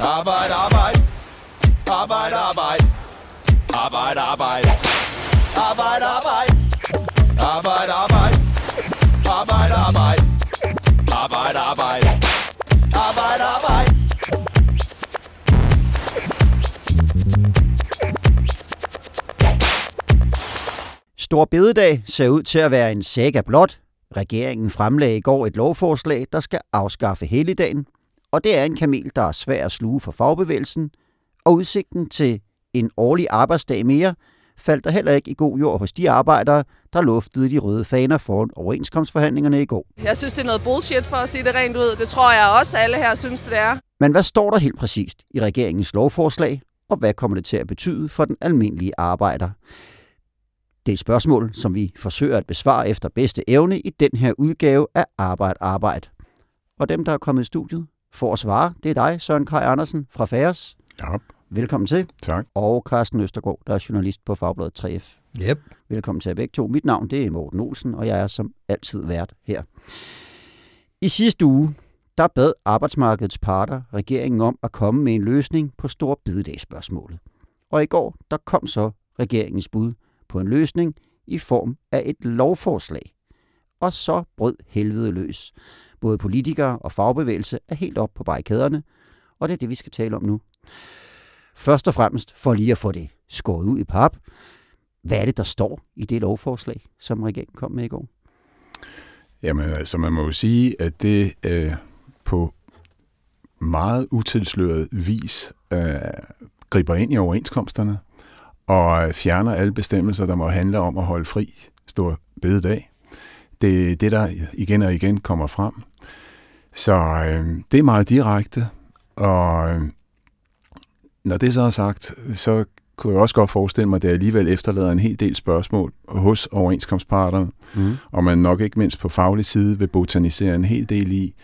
Arbejde, arbejde. Arbejde, arbejde. Arbejde, arbejde. Arbejde, arbejde. Arbejde, arbejde. Arbejde, arbejde. Arbejde, arbejde. Arbejde, arbejde. Stor bededag ser ud til at være en saga blot. Regeringen fremlagde i går et lovforslag, der skal afskaffe helligdagen, og det er en kamel, der er svær at sluge for fagbevægelsen, og udsigten til en årlig arbejdsdag mere faldt der heller ikke i god jord hos de arbejdere, der luftede de røde faner foran overenskomstforhandlingerne i går. Jeg synes, det er noget bullshit for at sige det rent ud. Det tror jeg også, alle her synes, det er. Men hvad står der helt præcist i regeringens lovforslag, og hvad kommer det til at betyde for den almindelige arbejder? Det er et spørgsmål, som vi forsøger at besvare efter bedste evne i den her udgave af Arbejde Arbejde. Og dem, der er kommet i studiet for at svare, det er dig, Søren Kaj Andersen fra Færes. Ja, Velkommen til. tak. Og Carsten Østergaard, der er journalist på Fagbladet 3F. Yep. Velkommen til jer begge to. Mit navn det er Morten Olsen, og jeg er som altid vært her. I sidste uge, der bad arbejdsmarkedets parter regeringen om at komme med en løsning på stor bededagsspørgsmålet. Og i går, der kom så regeringens bud på en løsning i form af et lovforslag. Og så brød helvede løs. Både politikere og fagbevægelse er helt op på barrikaderne, og det er det, vi skal tale om nu. Først og fremmest for lige at få det skåret ud i pap. Hvad er det, der står i det lovforslag, som regeringen kom med i går? Jamen altså, man må jo sige, at det øh, på meget utilsløret vis øh, griber ind i overenskomsterne og fjerner alle bestemmelser, der må handle om at holde fri stor bededag. Det er det, der igen og igen kommer frem. Så øh, det er meget direkte, og øh, når det så er sagt, så kunne jeg også godt forestille mig, at det alligevel efterlader en hel del spørgsmål hos overenskomstparterne, Mm. og man nok ikke mindst på faglig side vil botanisere en hel del i,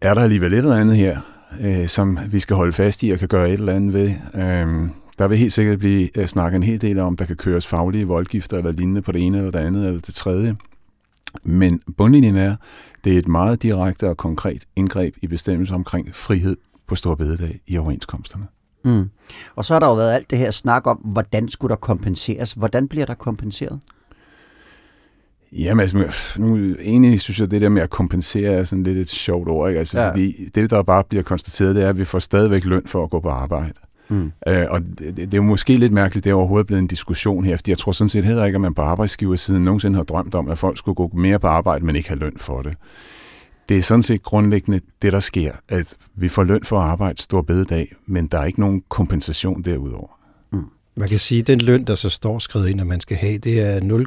er der alligevel et eller andet her, øh, som vi skal holde fast i og kan gøre et eller andet ved. Øhm, der vil helt sikkert blive øh, snakket en hel del om, der kan køres faglige voldgifter eller lignende på det ene eller det andet eller det tredje. Men bundlinjen er, det er et meget direkte og konkret indgreb i bestemmelser omkring frihed på stor bededag i overenskomsterne. Mm. Og så har der jo været alt det her snak om, hvordan skulle der kompenseres? Hvordan bliver der kompenseret? Jamen, altså, nu egentlig synes jeg, det der med at kompensere er sådan lidt et sjovt ord, ikke? Altså, ja. fordi det, der bare bliver konstateret, det er, at vi får stadigvæk løn for at gå på arbejde. Mm. Øh, og det, det er jo måske lidt mærkeligt, det er overhovedet blevet en diskussion her, fordi jeg tror sådan set heller ikke, at man på arbejdsgiversiden nogensinde har drømt om, at folk skulle gå mere på arbejde, men ikke have løn for det. Det er sådan set grundlæggende det, der sker, at vi får løn for at arbejde stor bededag, men der er ikke nogen kompensation derudover. Mm. Man kan sige, at den løn, der så står skrevet ind, at man skal have, det er 0,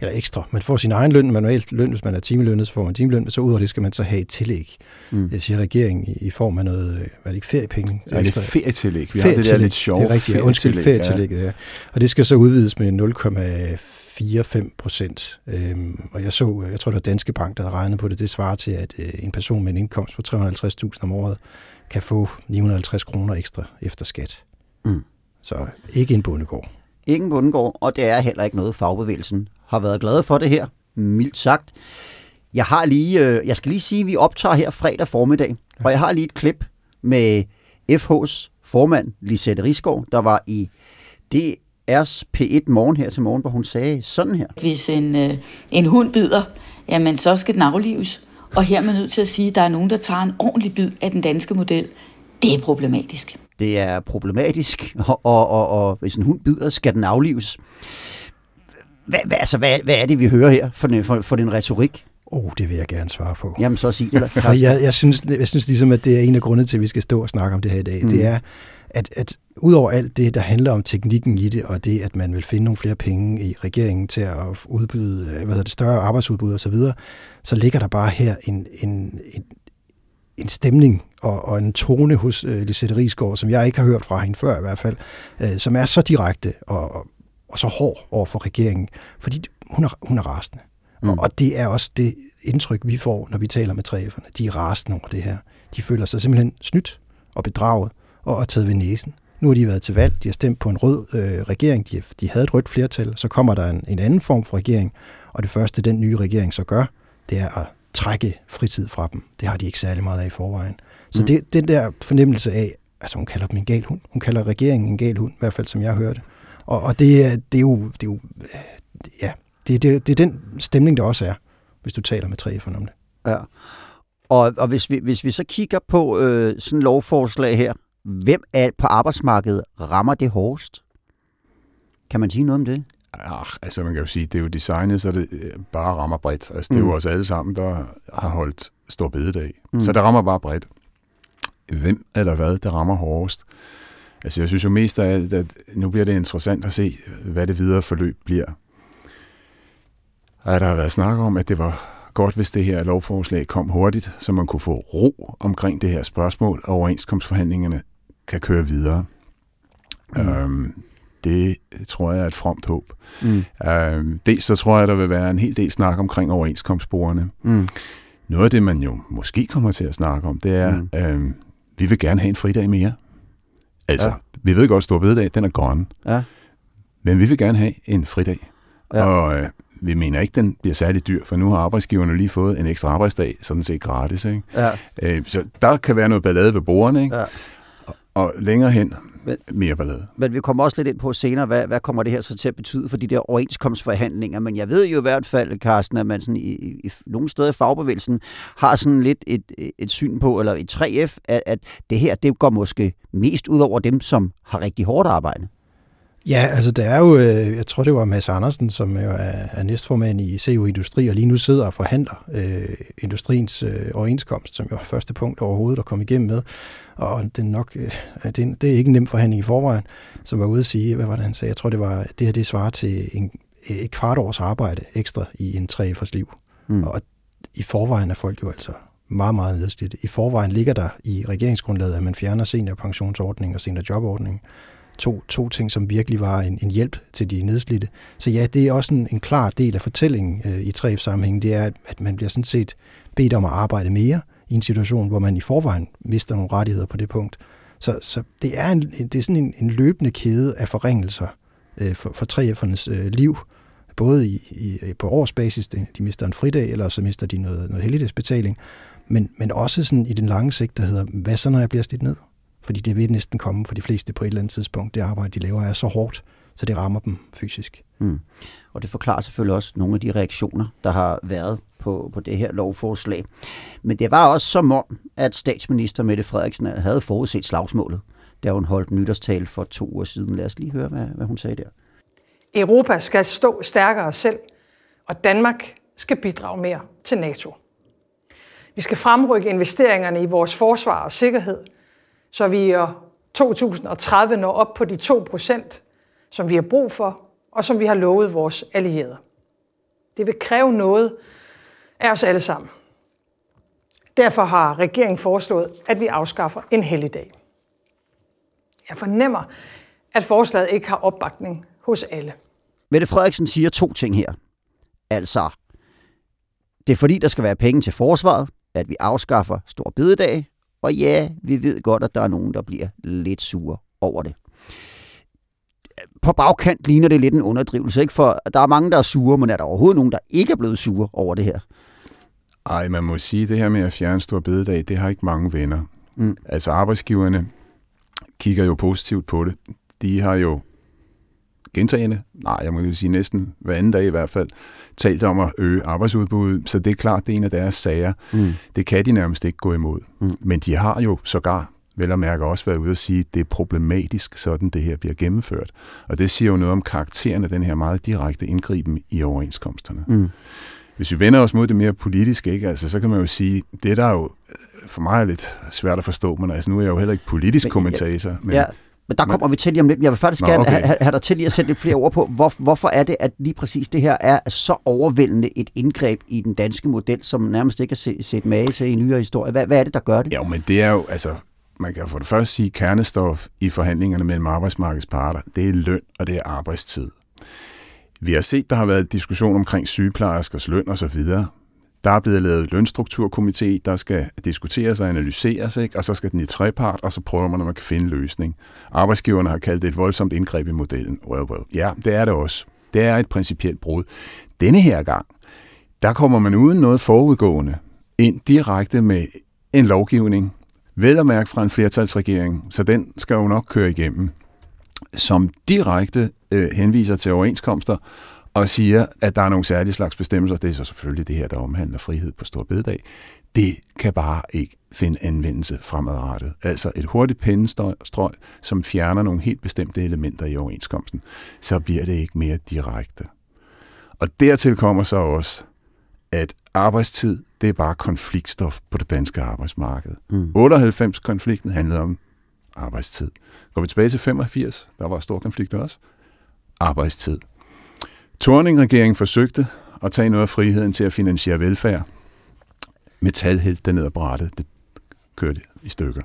eller ekstra. Man får sin egen løn, manuelt løn, hvis man er timelønnet, så får man timeløn, men så ud af det skal man så have et tillæg. Mm. Jeg siger regeringen i, i form af noget, øh, hvad er det ikke, feriepenge? Ja, det er ferietillæg. Vi har det der lidt sjove Det er rigtigt, ja. undskyld, ferietillægget, ja. Og det skal så udvides med 0,45 procent. Øhm, og jeg så, jeg tror det var Danske Bank, der havde regnet på det, det svarer til, at øh, en person med en indkomst på 350.000 om året kan få 950 kroner ekstra efter skat. Mm. Så ikke en bondegård. Ingen bundegård, og det er heller ikke noget, fagbevægelsen har været glade for det her, mildt sagt. Jeg har lige, øh, jeg skal lige sige, at vi optager her fredag formiddag, og jeg har lige et klip med FH's formand, Lisette Risgaard, der var i DR's P1 morgen her til morgen, hvor hun sagde sådan her. Hvis en, øh, en hund bider, jamen så skal den aflives. Og her er man nødt til at sige, at der er nogen, der tager en ordentlig bid af den danske model. Det er problematisk. Det er problematisk, og, og, og, og hvis en hund bider, skal den aflives. Hvad, hvad, altså, hvad, hvad er det, vi hører her for, den- for, for den retorik? Oh, det vil jeg gerne svare på. Jamen, så sig det. For jeg, jeg, synes, jeg synes ligesom, at det er en af grundene til, at vi skal stå og snakke om det her i dag. Mm. Mm. Det er, at, at udover alt det, der handler om teknikken i det, og det, at man vil finde nogle flere penge i regeringen til at udbyde øh, hvad hedder det, større arbejdsudbud osv., så, videre, så ligger der bare her en, en, en, en stemning og, og en tone hos øh, Lisette Rigsgaard, som jeg ikke har hørt fra hende før i hvert fald, øh, som er så direkte og, og, og så hård over for regeringen, fordi hun er, hun er rasende. Mm. Og, og det er også det indtryk, vi får, når vi taler med 3F'erne. De er rasende over det her. De føler sig simpelthen snydt og bedraget og, og taget ved næsen. Nu har de været til valg, de har stemt på en rød øh, regering, de, de havde et rødt flertal, så kommer der en, en anden form for regering, og det første, den nye regering så gør, det er at trække fritid fra dem. Det har de ikke særlig meget af i forvejen. Så Mm. det, den der fornemmelse af, altså hun kalder dem en gal hund. Hun kalder regeringen en gal hund, i hvert fald som jeg hørte. Og, og det, er, det er jo, det er jo øh, ja, det, det, det er den stemning, der også er, hvis du taler med 3F'erne om det. Ja. Og, og hvis, vi, hvis vi så kigger på øh, sådan et lovforslag her, hvem er på arbejdsmarkedet rammer det hårdest? Kan man sige noget om det? Ja, altså man kan jo sige, det er jo designet, så det øh, bare rammer bredt. Altså det er Mm. jo os alle sammen, der har holdt stor bededag. Mm. Mm. Så det rammer bare bredt. Hvem eller hvad, det rammer hårdest? Altså jeg synes jo mest af alt, at nu bliver det interessant at se, hvad det videre forløb bliver. Og der har været snak om, at det var godt, hvis det her lovforslag kom hurtigt, så man kunne få ro omkring det her spørgsmål, og overenskomstforhandlingerne kan køre videre. Mm. Øhm, det tror jeg er et fromt håb. Mm. Øhm, dels så tror jeg, der vil være en hel del snak omkring overenskomstbrugerne. Mm. Noget af det, man jo måske kommer til at snakke om, det er, mm. øhm, vi vil gerne have en fridag mere. Altså, Ja. vi ved godt, at stor bededag, den er gone. Ja. Men vi vil gerne have en fridag. Ja. Og øh, vi mener ikke, den bliver særlig dyr, for nu har arbejdsgiverne lige fået en ekstra arbejdsdag, sådan set gratis. Ikke? Ja. Øh, så der kan være noget ballade ved bordene, ikke? Ja. Og længere hen, Men- mere ballade. Men vi kommer også lidt ind på senere, hvad, hvad kommer det her så til at betyde for de der overenskomstforhandlinger. Men jeg ved jo i hvert fald, Carsten, at man sådan i, i, i nogle steder i fagbevægelsen har sådan lidt et, et syn på, eller et 3F, at, at det her, det går måske mest ud over dem, som har rigtig hårdt arbejde. Ja, altså der er jo, øh, jeg tror det var Mads Andersen, som jo er, er næstformand i CO Industri, og lige nu sidder og forhandler øh, industriens øh, overenskomst, som jo er første punkt overhovedet at komme igennem med. Og det er nok, øh, det, er, det er ikke en nem forhandling i forvejen, som var ude at sige, hvad var det han sagde, jeg tror det var, det her det svarer til en, et kvart års arbejde ekstra i en 3F'ers liv. Mm. Og i forvejen er folk jo altså meget, meget nedslidte. I forvejen ligger der i regeringsgrundlaget, at man fjerner seniorpensionsordning og seniorjobordning. To, to ting, som virkelig var en, en hjælp til de nedslidte. Så ja, det er også en, en klar del af fortællingen øh, i 3F-sammenhæng, det er, at, at man bliver sådan set bedt om at arbejde mere i en situation, hvor man i forvejen mister nogle rettigheder på det punkt. Så, så det, er en, det er sådan en, en løbende kæde af forringelser øh, for, for 3F'ernes øh, liv, både i, i, på årsbasis, de, mister en fridag, eller så mister de noget, noget heldigdagsbetaling, men, men også sådan i den lange sigt, der hedder, hvad så når jeg bliver slidt ned? Fordi det vil næsten komme for de fleste på et eller andet tidspunkt. Det arbejde, de laver, er så hårdt, så det rammer dem fysisk. Mm. Og det forklarer selvfølgelig også nogle af de reaktioner, der har været på, på det her lovforslag. Men det var også som om, at statsminister Mette Frederiksen havde forudset slagsmålet, da hun holdt nytårstal for to uger siden. Lad os lige høre, hvad, hvad hun sagde der. Europa skal stå stærkere selv, og Danmark skal bidrage mere til NATO. Vi skal fremrykke investeringerne i vores forsvar og sikkerhed, så vi i 2030 når op på de 2 procent, som vi har brug for, og som vi har lovet vores allierede. Det vil kræve noget af os alle sammen. Derfor har regeringen foreslået, at vi afskaffer en helligdag. Jeg fornemmer, at forslaget ikke har opbakning hos alle. Mette Frederiksen siger to ting her. Altså, det er fordi, der skal være penge til forsvaret, at vi afskaffer stor bededag, og ja, vi ved godt, at der er nogen, der bliver lidt sure over det. På bagkant ligner det lidt en underdrivelse, ikke? For der er mange, der er sure, men er der overhovedet nogen, der ikke er blevet sure over det her? Ej, man må sige, at det her med at fjerne stor bededag, det har ikke mange venner. Mm. Altså arbejdsgiverne kigger jo positivt på det. De har jo gentagende, nej, jeg må jo sige næsten hver anden dag i hvert fald, talt om at øge arbejdsudbuddet, så det er klart, det er en af deres sager. Mm. Det kan de nærmest ikke gå imod. Mm. Men de har jo sågar, vel at mærke, også været ude at sige, at det er problematisk, sådan det her bliver gennemført. Og det siger jo noget om karakteren af den her meget direkte indgriben i overenskomsterne. Mm. Hvis vi vender os mod det mere politiske, ikke? Altså, så kan man jo sige, det der er jo øh, for mig er lidt svært at forstå, men altså, nu er jeg jo heller ikke politisk Men- kommentator. Men, Ja, men der kommer vi til lige om lidt. Jeg vil faktisk Nå, gerne okay. have, have, dig til lige at sætte lidt flere ord på, hvor, hvorfor er det, at lige præcis det her er så overvældende et indgreb i den danske model, som nærmest ikke er set, set mage til i nyere historie. Hvad, hvad er det, der gør det? Ja, men det er jo, altså, man kan for det første sige, kernestof i forhandlingerne mellem arbejdsmarkedets parter, det er løn og det er arbejdstid. Vi har set, der har været diskussion omkring sygeplejerskers løn og så videre. Der er blevet lavet lønstrukturkomité, der skal diskuteres og analyseres, ikke? og så skal den i trepart, og så prøver man, om man kan finde en løsning. Arbejdsgiverne har kaldt det et voldsomt indgreb i modellen. Well, well. Ja, det er det også. Det er et principielt brud. Denne her gang, der kommer man uden noget forudgående ind direkte med en lovgivning, vel at mærke fra en flertalsregering, så den skal jo nok køre igennem, som direkte øh, henviser til overenskomster og siger, at der er nogle særlige slags bestemmelser, det er så selvfølgelig det her, der omhandler frihed på stor bededag, det kan bare ikke finde anvendelse fremadrettet. Altså et hurtigt pennestrøg, som fjerner nogle helt bestemte elementer i overenskomsten, så bliver det ikke mere direkte. Og dertil kommer så også, at arbejdstid, det er bare konfliktstof på det danske arbejdsmarked. Mm. 98-konflikten handlede om arbejdstid. Går vi tilbage til 85, der var stor konflikt også. Arbejdstid. Torning-regeringen forsøgte at tage noget af friheden til at finansiere velfærd. Metal hældte ned ad brættet. Det kørte i stykker.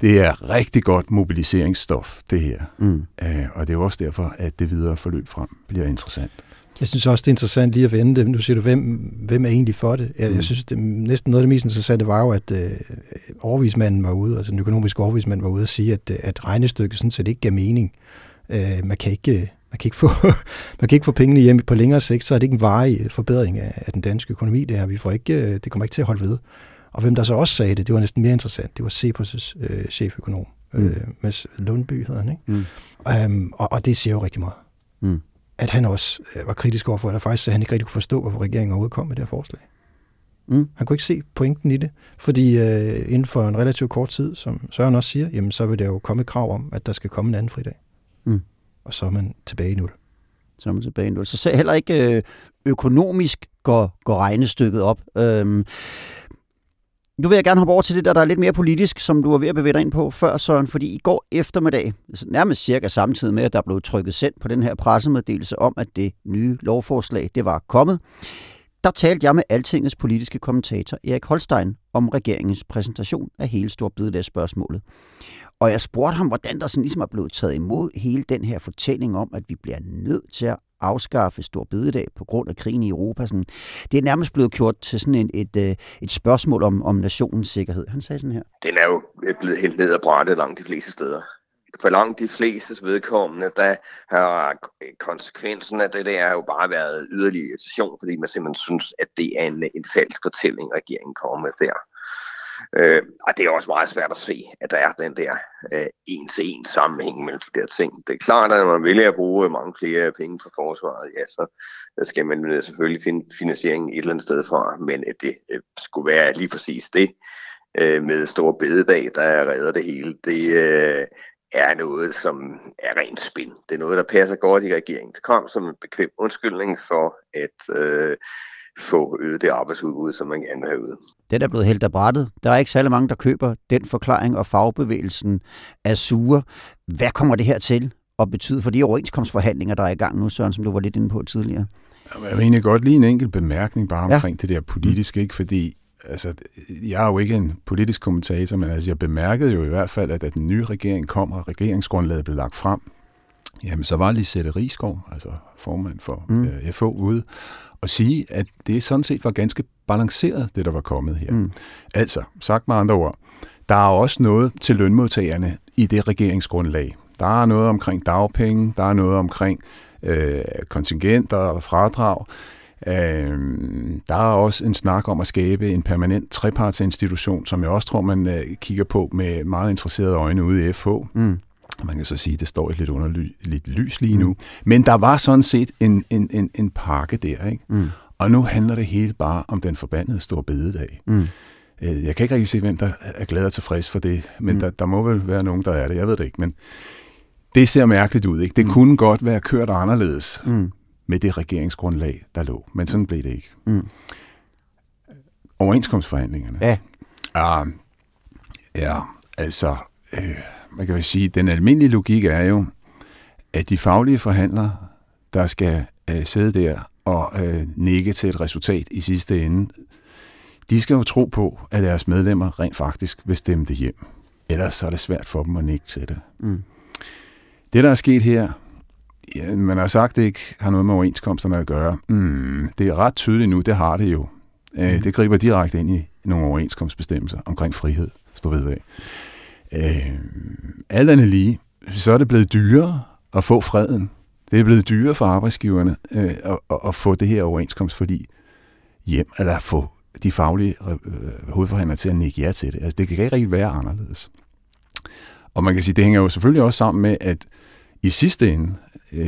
Det er rigtig godt mobiliseringsstof, det her. Mm. Uh, og det er også derfor, at det videre forløb frem bliver interessant. Jeg synes også, det er interessant lige at vende det. Nu siger du, hvem, hvem er egentlig for det? Jeg, mm. jeg synes, det, næsten noget af det mest interessante var jo, at øh, overvismanden var ude, altså den økonomiske overvismand var ude og sige, at, at regnestykket sådan set ikke gav mening. Øh, man kan ikke man kan ikke få, man kan ikke få pengene hjem på længere sigt, så er det ikke en varig forbedring af, af den danske økonomi, det her. Vi får ikke, øh, det kommer ikke til at holde ved. Og hvem der så også sagde det, det var næsten mere interessant, det var Cepos' øh, cheføkonom, mm. øh, Mads Lundby hedder han, ikke? Mm. Um, og, og det siger jo rigtig meget. Mm. At han også øh, var kritisk overfor, at faktisk at han ikke rigtig kunne forstå, hvorfor regeringen overhovedet kom med det her forslag. Mm. Han kunne ikke se pointen i det, fordi øh, inden for en relativt kort tid, som Søren også siger, jamen, så vil der jo komme et krav om, at der skal komme en anden fridag. Mm. Og så er man tilbage i nul. Så er man tilbage i nul. Så heller ikke øh, økonomisk går, går regnestykket op. Øhm, nu vil jeg gerne hoppe over til det der, der er lidt mere politisk, som du var ved at bevæge dig ind på før, Søren, fordi i går eftermiddag, altså nærmest cirka samtidig med, at der blev trykket sendt på den her pressemeddelelse om, at det nye lovforslag, det var kommet, der talte jeg med Altingets politiske kommentator Erik Holstein om regeringens præsentation af hele spørgsmålet. Og jeg spurgte ham, hvordan der sådan ligesom er blevet taget imod hele den her fortælling om, at vi bliver nødt til at afskaffe stor bededag på grund af krigen i Europa. Sådan, det er nærmest blevet gjort til sådan et, et, et, spørgsmål om, om nationens sikkerhed. Han sagde sådan her. Den er jo blevet helt ned ad brændt langt de fleste steder. For langt de fleste vedkommende, der har konsekvensen af det, det er jo bare været yderligere irritation, fordi man simpelthen synes, at det er en, en falsk fortælling, regeringen kommer med der. Øh, og det er også meget svært at se, at der er den der øh, en-til-en sammenhæng mellem de der ting. Det er klart, at når man vælger at bruge mange flere penge på forsvaret, ja, så skal man øh, selvfølgelig finde finansieringen et eller andet sted fra, men at det øh, skulle være lige præcis det øh, med store bededag, der redder det hele, det øh, er noget, som er rent spin. Det er noget, der passer godt i regeringens kom som en bekvem undskyldning for at øh, få øget det arbejdsudbud, som man gerne vil have ud. Den er blevet helt af brættet. Der er ikke særlig mange, der køber den forklaring, og fagbevægelsen er sure. Hvad kommer det her til at betyde for de overenskomstforhandlinger, der er i gang nu, Søren, som du var lidt inde på tidligere? Jeg vil egentlig godt lige en enkelt bemærkning bare omkring ja. det der politiske, ikke? fordi altså, jeg er jo ikke en politisk kommentator, men altså, jeg bemærkede jo i hvert fald, at da den nye regering kom, og regeringsgrundlaget blev lagt frem, jamen så var Lisette Rigsgaard, altså formand for mm. øh, FO, ude og sige, at det sådan set var ganske balanceret, det der var kommet her. Mm. Altså, sagt med andre ord, der er også noget til lønmodtagerne i det regeringsgrundlag. Der er noget omkring dagpenge, der er noget omkring øh, kontingenter og fradrag. Øh, der er også en snak om at skabe en permanent trepartsinstitution, som jeg også tror, man øh, kigger på med meget interesserede øjne ude i FH. Mm. Man kan så sige, at det står et lidt underligt lys lige nu. Mm. Men der var sådan set en, en, en, en pakke der, ikke? Mm. Og nu handler det hele bare om den forbandede store bededag. Mm. Øh, jeg kan ikke rigtig se, hvem der er glad og tilfreds for det, men mm. der, der må vel være nogen, der er det. Jeg ved det ikke, men det ser mærkeligt ud. Ikke? Det mm. kunne godt være kørt anderledes mm. Med det regeringsgrundlag, der lå, men sådan blev det ikke. Mm. Overenskomstforhandlingerne. Ja. Uh, ja, altså... Øh, man kan sige, den almindelige logik er jo, at de faglige forhandlere, der skal øh, sidde der og øh, nikke til et resultat i sidste ende, de skal jo tro på, at deres medlemmer rent faktisk vil stemme det hjem. Ellers så er det svært for dem at nikke til det. Mm. Det, der er sket her, ja, man har sagt, det ikke har noget med overenskomsterne at gøre. Mm, det er ret tydeligt nu, det har det jo. Øh, mm. Det griber direkte ind i nogle overenskomstbestemmelser omkring frihed, stå ved af. Øh, alt andet lige, så er det blevet dyrere at få freden. Det er blevet dyrere for arbejdsgiverne øh, at, at få det her overenskomst, fordi hjem, eller få de faglige øh, hovedforhandlere til at nikke ja til det. Altså, det kan ikke rigtig være anderledes. Og man kan sige, det hænger jo selvfølgelig også sammen med, at i sidste ende, øh,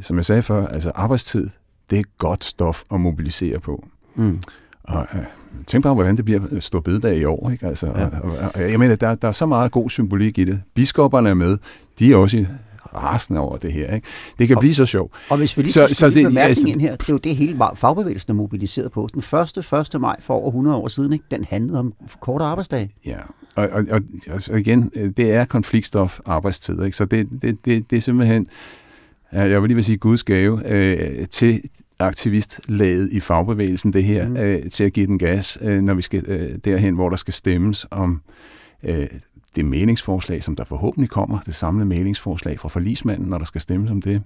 som jeg sagde før, altså arbejdstid, det er godt stof at mobilisere på. Mm. Og øh, tænk bare, hvordan det bliver stå bededag i år. Ikke? Altså, ja. og, og, og, jeg mener, der, der er så meget god symbolik i det. Biskopperne er med. De er også rasende over det her. Ikke? Det kan og, blive så sjovt. Og hvis vi lige så, så det, altså, ind her, det er jo det hele fagbevægelsen er mobiliseret på. Den første 1. maj for over 100 år siden, ikke? den handlede om korte arbejdsdage. Ja, og, og, og, og igen, det er konfliktstof arbejdstid. Ikke? Så det, det, det, det er simpelthen, jeg vil lige vil sige, Guds gave øh, til aktivistlaget i fagbevægelsen, det her, mm. øh, til at give den gas, øh, når vi skal øh, derhen, hvor der skal stemmes om øh, det meningsforslag, som der forhåbentlig kommer, det samlede meningsforslag fra forlismanden, når der skal stemmes om det.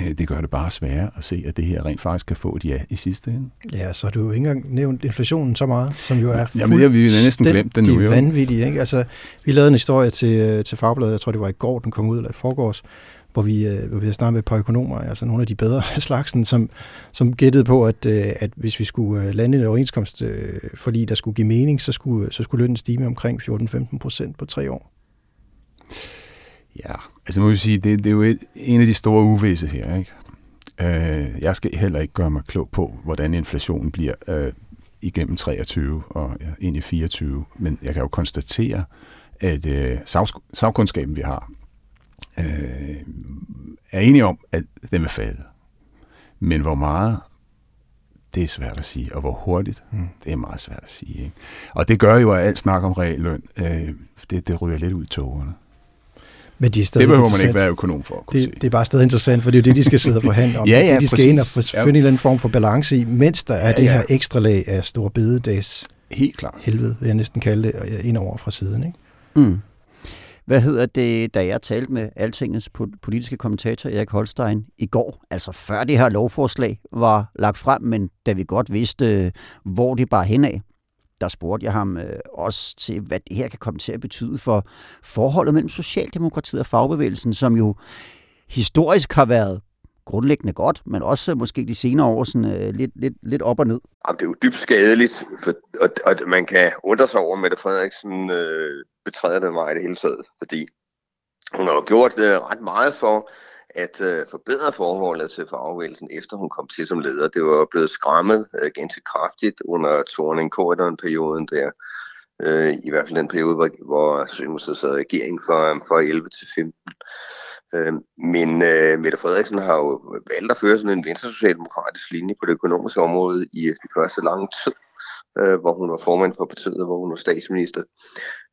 Øh, det gør det bare sværere at se, at det her rent faktisk kan få et ja i sidste ende. Ja, så har du jo ikke engang nævnt inflationen så meget, som jo er Jamen, det har vi næsten glemt den nu. Jo. vanvittige, ikke? Altså, vi lavede en historie til, øh, til Fagbladet, jeg tror det var i går, den kom ud, eller i forgårs, hvor vi, øh, hvor vi har snakket med et par økonomer, altså nogle af de bedre slagsen, som, som gættede på, at, øh, at hvis vi skulle øh, lande en overenskomst, fordi der skulle give mening, så skulle, så skulle lønnen stige med omkring 14-15 procent på tre år. Ja, altså må vi sige, det, det er jo et, en af de store uvisse her. Ikke? Øh, jeg skal heller ikke gøre mig klog på, hvordan inflationen bliver øh, igennem 23 og ja, ind i 24, men jeg kan jo konstatere, at øh, sagkundskaben, vi har, øh, er enige om, at den vil falde. Men hvor meget, det er svært at sige, og hvor hurtigt, mm. det er meget svært at sige. Ikke? Og det gør jo, at alt snak om realløn, øh, det, det ryger lidt ud i togerne. Men de er det behøver man ikke være økonom for at kunne det, det er bare stadig interessant, for det er jo det, de skal sidde og forhandle om. ja, ja, det, de skal præcis. ind og finde ja. en eller anden form for balance i, mens der er ja, det her ekstra lag af store bededags Helt klart. helvede, vil jeg næsten kalde det, ind over fra siden. Ikke? Mm. Hvad hedder det, da jeg talte med Altingets politiske kommentator Erik Holstein i går, altså før det her lovforslag var lagt frem, men da vi godt vidste, hvor det bare henad, der spurgte jeg ham øh, også til, hvad det her kan komme til at betyde for forholdet mellem Socialdemokratiet og fagbevægelsen, som jo historisk har været grundlæggende godt, men også måske de senere år sådan, øh, lidt, lidt, lidt op og ned. Jamen, det er jo dybt skadeligt, for, og, og man kan undre sig over, at Mette Frederiksen øh, betræder den vej det hele taget, fordi hun har jo gjort øh, ret meget for at øh, forbedre forholdet til fagbevægelsen, efter hun kom til som leder. Det var blevet skræmmet øh, ganske kraftigt under thorning perioden der. Øh, I hvert fald den periode, hvor, hvor Socialdemokratiet sad regering fra, fra 11 til 15. Øh, men øh, Mette Frederiksen har jo valgt at føre sådan en venstresocialdemokratisk linje på det økonomiske område i de første lange tid, øh, hvor hun var formand for partiet, hvor hun var statsminister.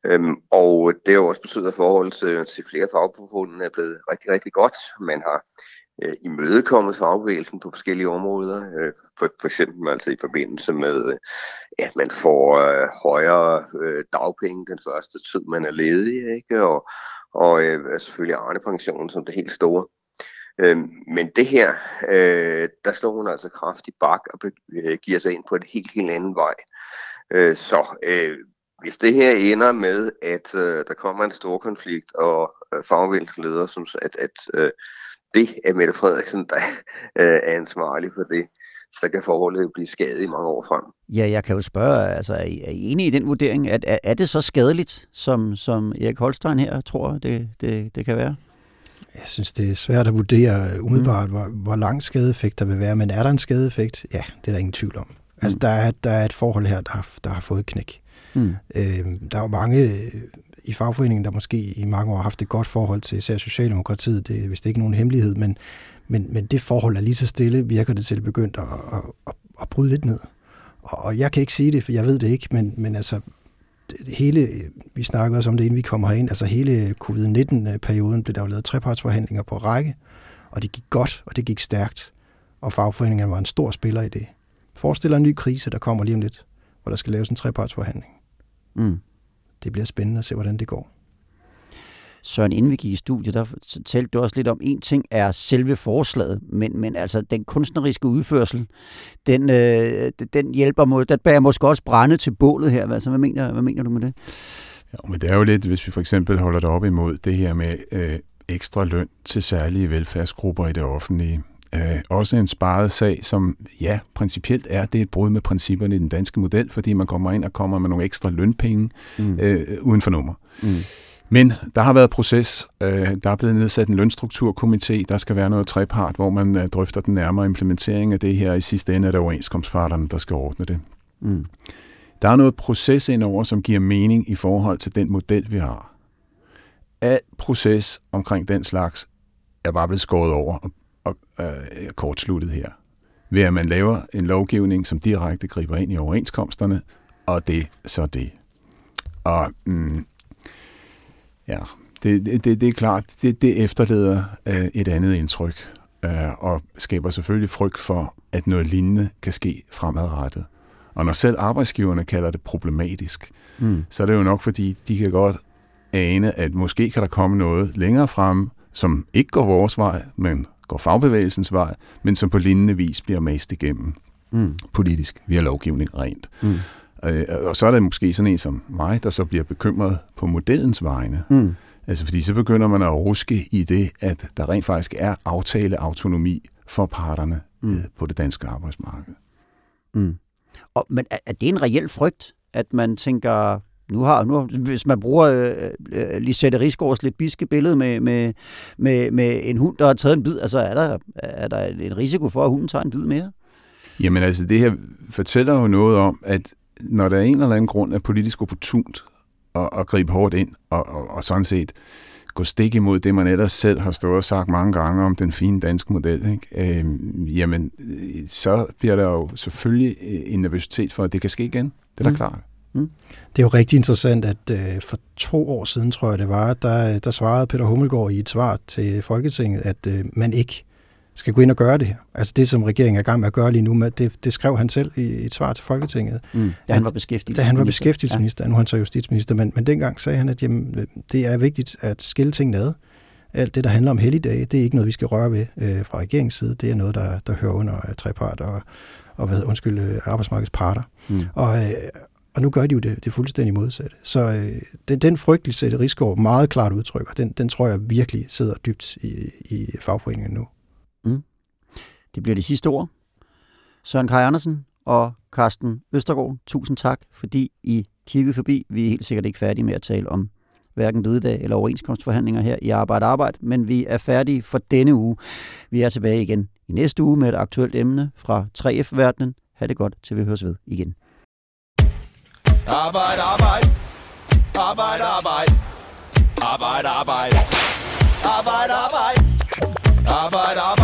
Øhm, og det har også betydet, at forholdet til, til flere fagforbund er blevet rigtig, rigtig godt. Man har øh, imødekommet fagbevægelsen på forskellige områder, øh, for, for eksempel altså i forbindelse med, øh, at man får øh, højere øh, dagpenge den første tid, man er ledig, ikke? og og øh, selvfølgelig Arne Pension som det helt store. Øh, men det her, øh, der slår hun altså kraftigt bak og øh, giver sig ind på en helt, helt anden vej. Øh, så øh, hvis det her ender med, at øh, der kommer en stor konflikt, og øh, fagbevægelsen leder, som at, at øh, det er Mette Frederiksen, der øh, er ansvarlig for det, så kan forholdet blive skadet i mange år frem. Ja, jeg kan jo spørge, altså, er I, er I enige i den vurdering? Er, er, er det så skadeligt, som, som Erik Holstein her tror, det, det, det kan være? Jeg synes, det er svært at vurdere umiddelbart, mm. hvor, hvor lang skadeeffekt der vil være, men er der en skadeeffekt? Ja, det er der ingen tvivl om. Altså, mm. der, er, der er et forhold her, der har, der har fået knæk. Mm. Øh, der er jo mange i fagforeningen, der måske i mange år har haft et godt forhold til især Socialdemokratiet. Det er vist ikke nogen hemmelighed, men men, men det forhold er lige så stille, virker det til begyndt at, at, at, at bryde lidt ned. Og, og jeg kan ikke sige det, for jeg ved det ikke, men, men altså, hele, vi snakkede også om det, inden vi kommer herind, altså hele covid-19-perioden blev der jo lavet trepartsforhandlinger på række, og det gik godt, og det gik stærkt, og fagforeningerne var en stor spiller i det. Forestil dig en ny krise, der kommer lige om lidt, hvor der skal laves en trepartsforhandling. Mm. Det bliver spændende at se, hvordan det går. Søren, inden vi gik i studiet, der talte du også lidt om, en ting er selve forslaget, men, men altså den kunstneriske udførsel, den, øh, den hjælper mod, den bærer måske også brænde til bålet her. Altså, hvad, mener, hvad mener du med det? Ja, men det er jo lidt, hvis vi for eksempel holder det op imod det her med øh, ekstra løn til særlige velfærdsgrupper i det offentlige. Øh, også en sparet sag, som ja, principielt er det et brud med principperne i den danske model, fordi man kommer ind og kommer med nogle ekstra lønpenge mm. øh, uden for nummer. Mm. Men der har været proces. Øh, der er blevet nedsat en lønstrukturkomité. Der skal være noget trepart, hvor man øh, drøfter den nærmere implementering af det her. I sidste ende er det overenskomstparterne, der skal ordne det. Mm. Der er noget proces indover, som giver mening i forhold til den model, vi har. Al proces omkring den slags er bare blevet skåret over og, og øh, kortsluttet her. Ved at man laver en lovgivning, som direkte griber ind i overenskomsterne, og det så det. Og mm, ja, det, det, det er klart, det, det efterlader øh, et andet indtryk, øh, og skaber selvfølgelig frygt for, at noget lignende kan ske fremadrettet. Og når selv arbejdsgiverne kalder det problematisk, mm. så er det jo nok, fordi de kan godt ane, at måske kan der komme noget længere frem, som ikke går vores vej, men går fagbevægelsens vej, men som på lignende vis bliver mast igennem mm. politisk via lovgivning rent. Mm. Øh, og så er der måske sådan en som mig, der så bliver bekymret på modellens vegne. Mm. Altså fordi så begynder man at ruske i det, at der rent faktisk er aftaleautonomi for parterne mm. øh, på det danske arbejdsmarked. Mm. Og, men er, er det en reel frygt, at man tænker, nu har, nu, hvis man bruger øh, øh, Lisette Rigsgaards lidt biske billede med, med, med, med en hund, der har taget en bid, altså er der, er der en risiko for, at hunden tager en bid mere? Jamen altså, det her fortæller jo noget om, at når der er en eller anden grund er politisk opportunt at, at gribe hårdt ind, og, og, og sådan set gå stik imod det, man ellers selv har stået og sagt mange gange om den fine danske model, ikke? Øhm, jamen, så bliver der jo selvfølgelig en nervøsitet for, at det kan ske igen. Det er da mm. klart. Mm. Det er jo rigtig interessant, at øh, for to år siden, tror jeg det var, der, der svarede Peter Hummelgaard i et svar til Folketinget, at øh, man ikke skal gå ind og gøre det her. Altså det, som regeringen er i gang med at gøre lige nu, med, det, det skrev han selv i et svar til Folketinget. Mm, da han var beskæftigelsesminister. Da han var beskæftigelsesminister, ja. nu er han så justitsminister, men, men dengang sagde han, at jamen, det er vigtigt at skille tingene ad. Alt det, der handler om helligdage, det er ikke noget, vi skal røre ved øh, fra regeringens side. Det er noget, der, der hører under uh, trepart og, og hvad, undskyld, uh, arbejdsmarkedets parter. Mm. Og, øh, og nu gør de jo det, det fuldstændig modsatte. Så øh, den, den frygtelse, det Rigsgaard meget klart udtrykker, den, den tror jeg virkelig sidder dybt i, i fagforeningen nu. Det bliver de sidste ord. Søren Kaj Andersen og Carsten Østergaard, tusind tak, fordi I kiggede forbi. Vi er helt sikkert ikke færdige med at tale om hverken bededag eller overenskomstforhandlinger her i Arbejde Arbejde, men vi er færdige for denne uge. Vi er tilbage igen i næste uge med et aktuelt emne fra 3F-verdenen. Ha' det godt, til vi høres ved igen. Arbejde, arbejde. Arbejde, arbejde. Arbejde, arbejde. Arbejde, arbejde. Arbejde, arbejde.